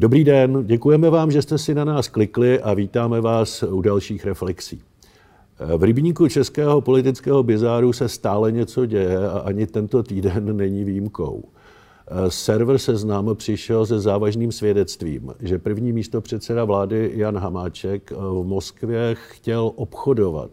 Dobrý den, děkujeme vám, že jste si na nás klikli a vítáme vás u dalších reflexí. V rybníku českého politického bizáru se stále něco děje a ani tento týden není výjimkou. Server Seznam přišel se závažným svědectvím, že první místo předseda vlády Jan Hamáček v Moskvě chtěl obchodovat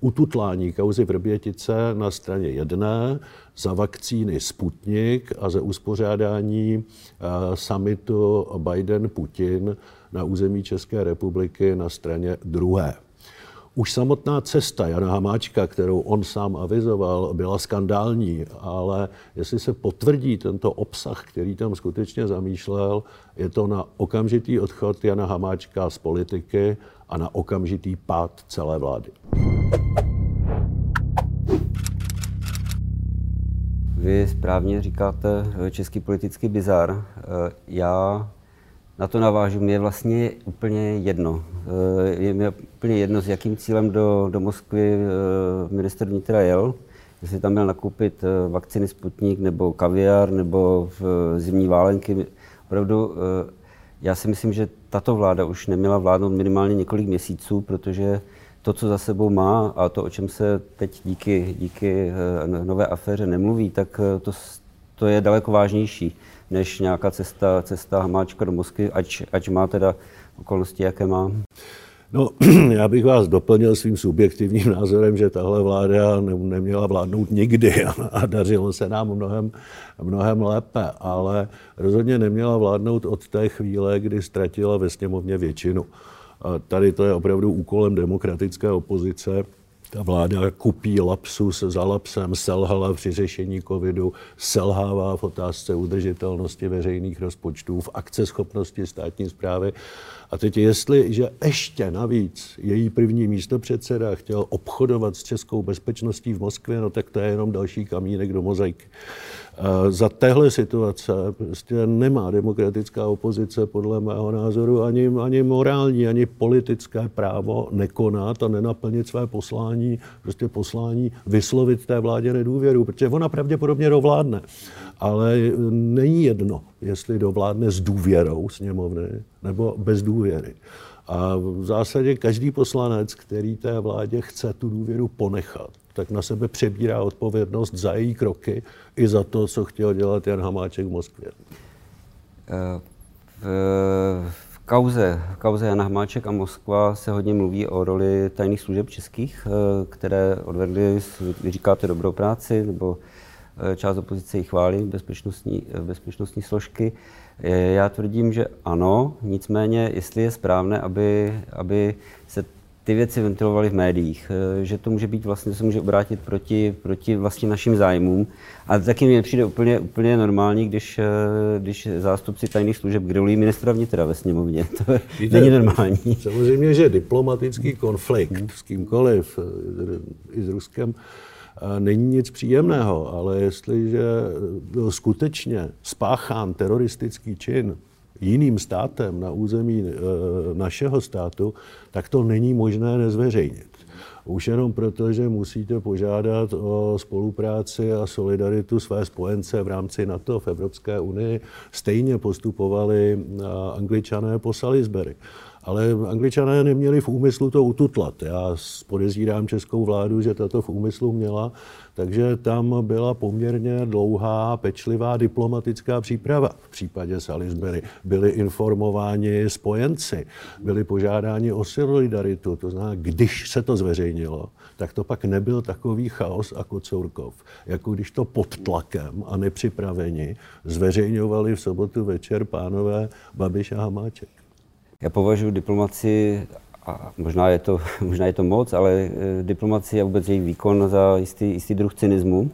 ututlání kauzy Vrbětice na straně jedné za vakcíny Sputnik a za uspořádání eh, summitu Biden-Putin na území České republiky na straně druhé. Už samotná cesta Jana Hamáčka, kterou on sám avizoval, byla skandální, ale jestli se potvrdí tento obsah, který tam skutečně zamýšlel, je to na okamžitý odchod Jana Hamáčka z politiky a na okamžitý pád celé vlády. Vy správně říkáte eh, český politický bizar. Eh, já na to navážu, mě je vlastně úplně jedno. Eh, je mi úplně jedno, s jakým cílem do, do Moskvy minister vnitra jel. Jestli tam měl nakoupit vakciny Sputnik, nebo kaviár, nebo v zimní válenky. Opravdu, já si myslím, že tato vláda už neměla vládnout minimálně několik měsíců, protože to, co za sebou má a to, o čem se teď díky, díky eh, nové aféře nemluví, tak eh, to, to je daleko vážnější než nějaká cesta, cesta Hamáčka do Moskvy, ať, ať má teda okolnosti, jaké má. No, já bych vás doplnil svým subjektivním názorem, že tahle vláda ne, neměla vládnout nikdy a dařilo se nám mnohem, mnohem lépe, ale rozhodně neměla vládnout od té chvíle, kdy ztratila ve sněmovně většinu. A tady to je opravdu úkolem demokratické opozice. Ta vláda kupí lapsus za lapsem, selhala při řešení covidu, selhává v otázce udržitelnosti veřejných rozpočtů, v akceschopnosti státní zprávy. A teď jestli, že ještě navíc její první místo předseda chtěl obchodovat s českou bezpečností v Moskvě, no tak to je jenom další kamínek do mozaiky. Za téhle situace prostě nemá demokratická opozice podle mého názoru ani, ani morální, ani politické právo nekonat a nenaplnit své poslání, prostě poslání vyslovit té vládě nedůvěru, protože ona pravděpodobně dovládne. Ale není jedno, jestli dovládne s důvěrou sněmovny nebo bez důvěry. A v zásadě každý poslanec, který té vládě chce tu důvěru ponechat, tak na sebe přebírá odpovědnost za její kroky i za to, co chtěl dělat Jan Hamáček v Moskvě. Eh, v, v kauze, v kauze Jan Hamáček a Moskva se hodně mluví o roli tajných služeb českých, eh, které odvedly, vy říkáte, dobrou práci, nebo část opozice ji chválí, bezpečnostní, bezpečnostní složky. Já tvrdím, že ano, nicméně, jestli je správné, aby, aby se ty věci ventilovaly v médiích, eh, že to může být vlastně, se může obrátit proti, proti vlastně našim zájmům. A taky mi přijde úplně, úplně normální, když, eh, když zástupci tajných služeb grillují ministra vnitra ve sněmovně. To Víte, není normální. Samozřejmě, že diplomatický konflikt hmm. s kýmkoliv, eh, i s Ruskem, není nic příjemného, ale jestliže byl skutečně spáchán teroristický čin, jiným státem na území e, našeho státu, tak to není možné nezveřejnit. Už jenom proto, že musíte požádat o spolupráci a solidaritu své spojence v rámci NATO v Evropské unii, stejně postupovali angličané po Salisbury. Ale angličané neměli v úmyslu to ututlat. Já podezírám českou vládu, že tato v úmyslu měla, takže tam byla poměrně dlouhá, pečlivá diplomatická příprava. V případě Salisbury byli informováni spojenci, byli požádáni o solidaritu. To znamená, když se to zveřejnilo, tak to pak nebyl takový chaos a kocourkov, jako když to pod tlakem a nepřipraveni zveřejňovali v sobotu večer pánové Babiš a Hamáček. Já považuji diplomaci, a možná je to, možná je to moc, ale eh, diplomaci a vůbec její výkon za jistý, jistý druh cynismu.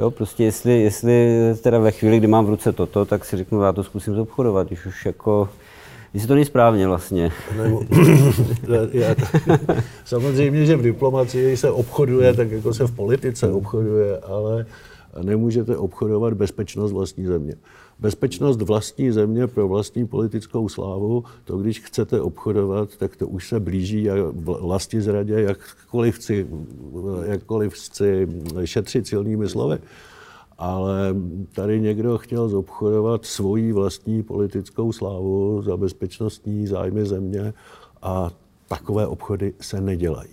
Jo, prostě jestli, jestli teda ve chvíli, kdy mám v ruce toto, tak si řeknu, já to zkusím zobchodovat, když už jako Jestli to není správně vlastně. Nebo, já, samozřejmě, že v diplomacii se obchoduje, tak jako se v politice obchoduje, ale nemůžete obchodovat bezpečnost vlastní země. Bezpečnost vlastní země pro vlastní politickou slávu, to když chcete obchodovat, tak to už se blíží vlasti zradě, jakkoliv chci, jakkoliv chci šetřit silnými slovy. ale tady někdo chtěl zobchodovat svoji vlastní politickou slávu za bezpečnostní zájmy země a takové obchody se nedělají.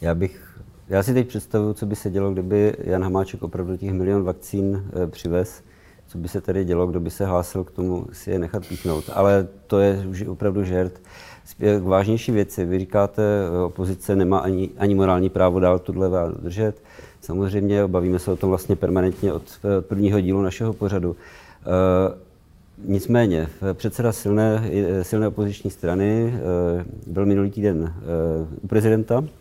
Já bych, já si teď představuju, co by se dělo, kdyby Jan Hamáček opravdu těch milion vakcín e, přivez, co by se tady dělo, kdo by se hlásil k tomu si je nechat píchnout. Ale to je už opravdu žert. K vážnější věci. Vy říkáte, e, opozice nemá ani, ani morální právo dál tuhle vládu držet. Samozřejmě bavíme se o tom vlastně permanentně od prvního dílu našeho pořadu. Nicméně, předseda silné, silné opoziční strany byl minulý týden u prezidenta Eh,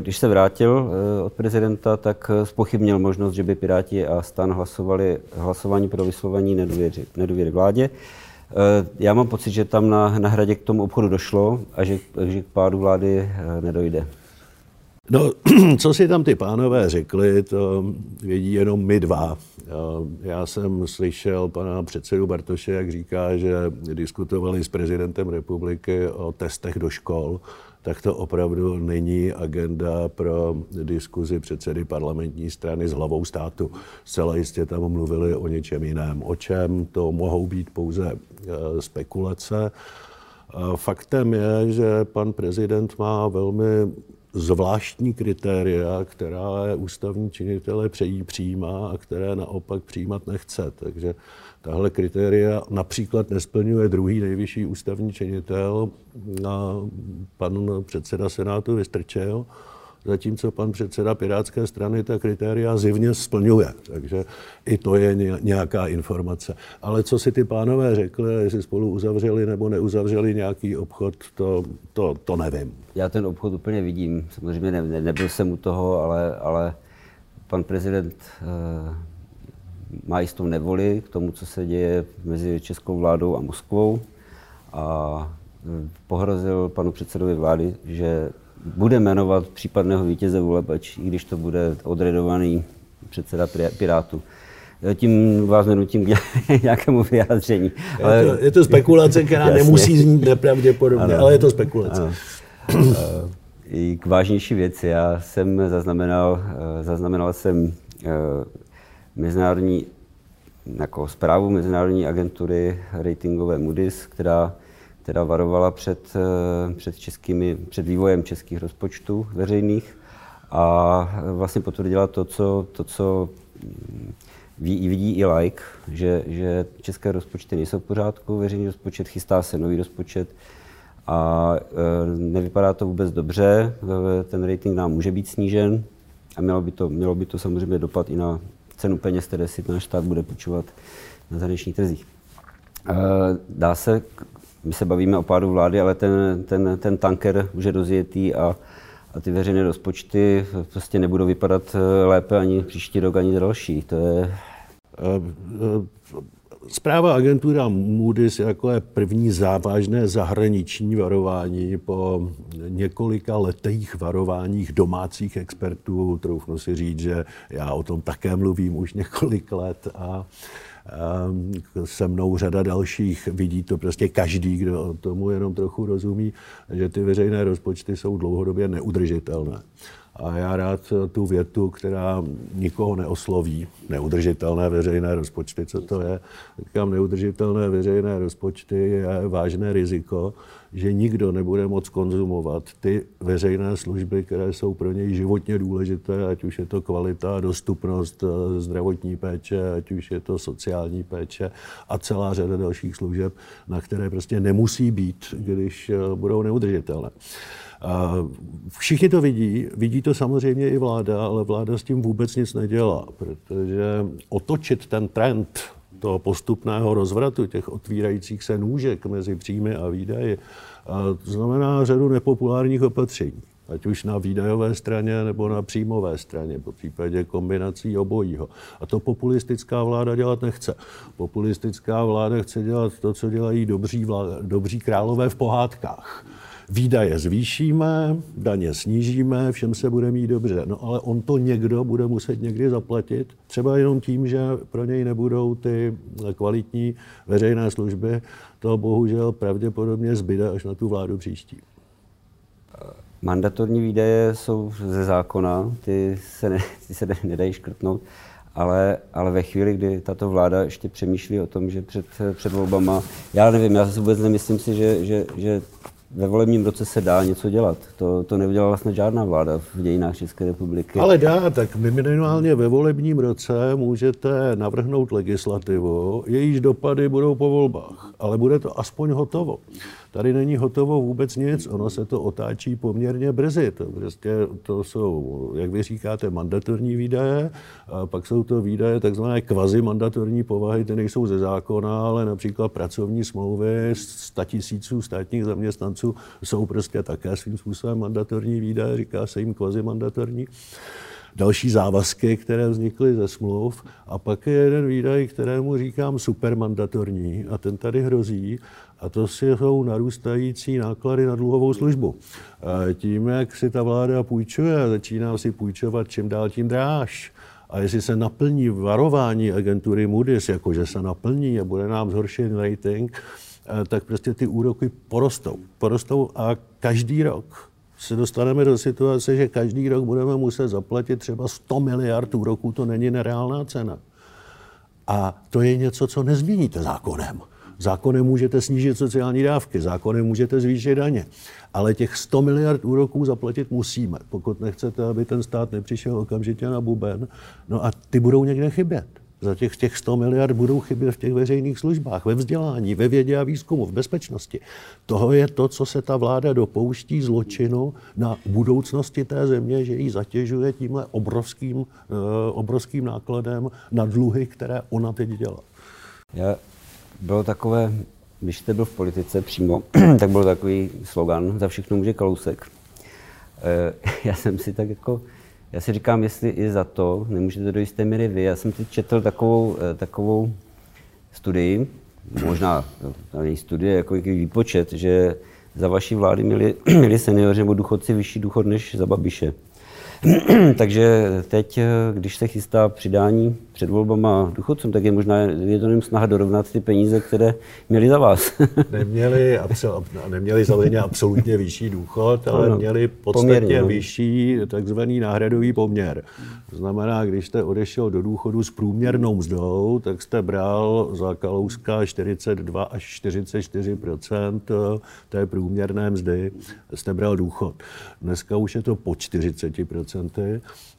když se vrátil eh, od prezidenta, tak spochybnil možnost, že by Piráti a stan hlasovali hlasování pro vyslovení nedůvěry, nedůvěry vládě. Eh, já mám pocit, že tam na, na hradě k tomu obchodu došlo a že, že k pádu vlády nedojde. No, co si tam ty pánové řekli, to vědí jenom my dva. Já jsem slyšel pana předsedu Bartoše, jak říká, že diskutovali s prezidentem republiky o testech do škol tak to opravdu není agenda pro diskuzi předsedy parlamentní strany s hlavou státu. Zcela jistě tam mluvili o něčem jiném. O čem to mohou být pouze eh, spekulace. Faktem je, že pan prezident má velmi zvláštní kritéria, která ústavní činitele přejí přijímá a které naopak přijímat nechce. Takže tahle kritéria například nesplňuje druhý nejvyšší ústavní činitel, pan předseda Senátu Vystrčel, zatímco pan předseda Pirátské strany ta kritéria zivně splňuje. Takže i to je nějaká informace. Ale co si ty pánové řekli, jestli spolu uzavřeli nebo neuzavřeli nějaký obchod, to, to, to nevím. Já ten obchod úplně vidím. Samozřejmě ne, ne, nebyl jsem u toho, ale, ale pan prezident uh, má jistou nevoli k tomu, co se děje mezi českou vládou a Moskvou a eh, pohrozil panu předsedovi vlády, že bude jmenovat případného vítěze voleb, i když to bude odredovaný předseda Pirátu. Tím vás nenutím k nějakému vyjádření. Ale... Je, to, je to spekulace, která Jasně. nemusí znít nepravděpodobně, ano. ale je to spekulace. Ano. I k vážnější věci. Já jsem zaznamenal, zaznamenal jsem mezinárodní jako zprávu mezinárodní agentury ratingové Moody's, která která varovala před, eh, před, českými, před vývojem českých rozpočtů veřejných a vlastně potvrdila to, co, to, co ví, vidí i like, že, že české rozpočty nejsou v pořádku, veřejný rozpočet, chystá se nový rozpočet a e, nevypadá to vůbec dobře, ten rating nám může být snížen a mělo by to, mělo by to samozřejmě dopad i na cenu peněz, které si náš stát bude půjčovat na zahraničních trzích. E, dá se my se bavíme o pádu vlády, ale ten, ten, ten tanker už je rozjetý a, a ty veřejné rozpočty prostě nebudou vypadat eh, lépe ani příští rok, ani další. To je... Zpráva agentura Moody's jako je první závažné zahraniční varování po několika letých varováních domácích expertů. Troufnu si říct, že já o tom také mluvím už několik let a se mnou řada dalších. Vidí to prostě každý, kdo tomu jenom trochu rozumí, že ty veřejné rozpočty jsou dlouhodobě neudržitelné. A já rád tu větu, která nikoho neosloví, neudržitelné veřejné rozpočty, co to je, říkám, neudržitelné veřejné rozpočty je vážné riziko, že nikdo nebude moc konzumovat ty veřejné služby, které jsou pro něj životně důležité, ať už je to kvalita dostupnost eh, zdravotní péče, ať už je to sociální péče a celá řada dalších služeb, na které prostě nemusí být, když eh, budou neudržitelné. Všichni to vidí, vidí to samozřejmě i vláda, ale vláda s tím vůbec nic nedělá, protože otočit ten trend toho postupného rozvratu těch otvírajících se nůžek mezi příjmy a výdaji, to znamená řadu nepopulárních opatření. Ať už na výdajové straně nebo na příjmové straně, po případě kombinací obojího. A to populistická vláda dělat nechce. Populistická vláda chce dělat to, co dělají dobří, vláda, dobří králové v pohádkách výdaje zvýšíme, daně snížíme, všem se bude mít dobře. No ale on to někdo bude muset někdy zaplatit, třeba jenom tím, že pro něj nebudou ty kvalitní veřejné služby. To bohužel pravděpodobně zbyde až na tu vládu příští. Mandatorní výdaje jsou ze zákona, ty se, ne, ty se nedají škrtnout. ale, ale ve chvíli, kdy tato vláda ještě přemýšlí o tom, že před, před volbama, já nevím, já vůbec nemyslím si, že, že, že ve volebním roce se dá něco dělat. To, to neudělala vlastně žádná vláda v dějinách České republiky. Ale dá, tak minimálně ve volebním roce můžete navrhnout legislativu, jejíž dopady budou po volbách, ale bude to aspoň hotovo. Tady není hotovo vůbec nic, ono se to otáčí poměrně brzy. To, prostě, to jsou, jak vy říkáte, mandatorní výdaje, a pak jsou to výdaje takzvané kvazi mandatorní povahy, ty nejsou ze zákona, ale například pracovní smlouvy 100 tisíců státních zaměstnanců jsou prostě také svým způsobem mandatorní výdaje, říká se jim kvazi mandatorní další závazky, které vznikly ze smluv. A pak je jeden výdaj, kterému říkám supermandatorní a ten tady hrozí. A to jsou narůstající náklady na dluhovou službu. Tím, jak si ta vláda půjčuje, začíná si půjčovat čím dál tím dráž. A jestli se naplní varování agentury Moody's, jakože se naplní a bude nám zhoršen rating, tak prostě ty úroky porostou. Porostou a každý rok se dostaneme do situace, že každý rok budeme muset zaplatit třeba 100 miliard úroků, to není nereálná cena. A to je něco, co nezměníte zákonem. Zákonem můžete snížit sociální dávky, zákonem můžete zvýšit daně, ale těch 100 miliard úroků zaplatit musíme, pokud nechcete, aby ten stát nepřišel okamžitě na buben. No a ty budou někde chybět. Za těch, těch 100 miliard budou chybět v těch veřejných službách, ve vzdělání, ve vědě a výzkumu, v bezpečnosti. Toho je to, co se ta vláda dopouští zločinu na budoucnosti té země, že ji zatěžuje tímhle obrovským, uh, obrovským nákladem na dluhy, které ona teď dělá. Já bylo takové, když jste byl v politice přímo, tak byl takový slogan, za všechno může Kalousek. E, já jsem si tak jako, já si říkám, jestli i za to nemůžete do jisté míry vy. Já jsem teď četl takovou, e, takovou studii, možná to není studie, jako jaký výpočet, že za vaší vlády měli, měli seniori nebo důchodci vyšší důchod než za Babiše. Takže teď, když se chystá přidání před volbama důchodcům, tak je možná je to snaha dorovnat ty peníze, které měli za vás. neměli, absol, neměli samozřejmě absolutně vyšší důchod, ale no, měli podstatně poměrně, no. vyšší takzvaný náhradový poměr. To znamená, když jste odešel do důchodu s průměrnou mzdou, tak jste bral za Kalouska 42 až 44% té průměrné mzdy, jste bral důchod. Dneska už je to po 40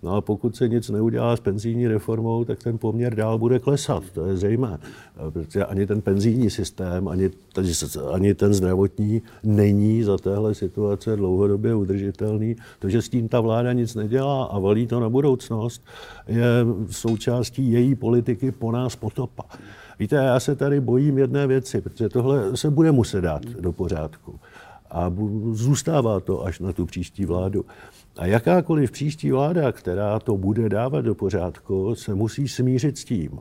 No a pokud se nic neudělá s penzijní reformou, tak ten poměr dál bude klesat, to je zřejmé. Protože ani ten penzijní systém, ani, ani ten zdravotní není za téhle situace dlouhodobě udržitelný. Takže s tím ta vláda nic nedělá a valí to na budoucnost, je součástí její politiky po nás potopa. Víte, já se tady bojím jedné věci, protože tohle se bude muset dát do pořádku. A zůstává to až na tu příští vládu. A jakákoliv příští vláda, která to bude dávat do pořádku, se musí smířit s tím,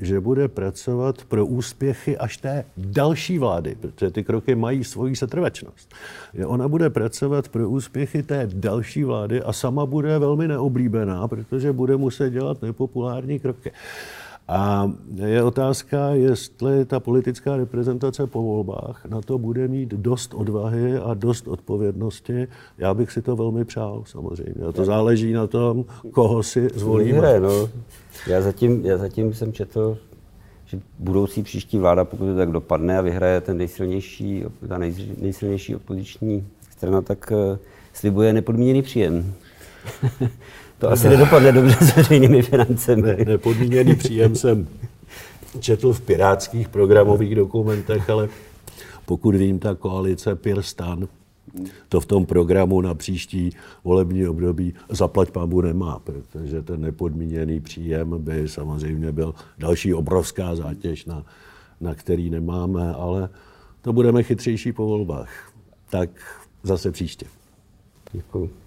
že bude pracovat pro úspěchy až té další vlády, protože ty kroky mají svoji setrvačnost. Že ona bude pracovat pro úspěchy té další vlády a sama bude velmi neoblíbená, protože bude muset dělat nepopulární kroky. A je otázka, jestli ta politická reprezentace po volbách na to bude mít dost odvahy a dost odpovědnosti. Já bych si to velmi přál, samozřejmě. A to záleží na tom, koho si zvolíme. Vyhraje, no. Já zatím, já zatím jsem četl, že budoucí příští vláda, pokud to tak dopadne a vyhraje ten nejsilnější, ta nejsilnější opoziční strana, tak uh, slibuje nepodmíněný příjem. To asi nedopadne dobře s veřejnými financemi. Ne, nepodmíněný příjem jsem četl v pirátských programových dokumentech, ale pokud vím, ta koalice Pirstan to v tom programu na příští volební období zaplať pámu nemá, protože ten nepodmíněný příjem by samozřejmě byl další obrovská zátěž, na, na který nemáme, ale to budeme chytřejší po volbách. Tak zase příště. Děkuji.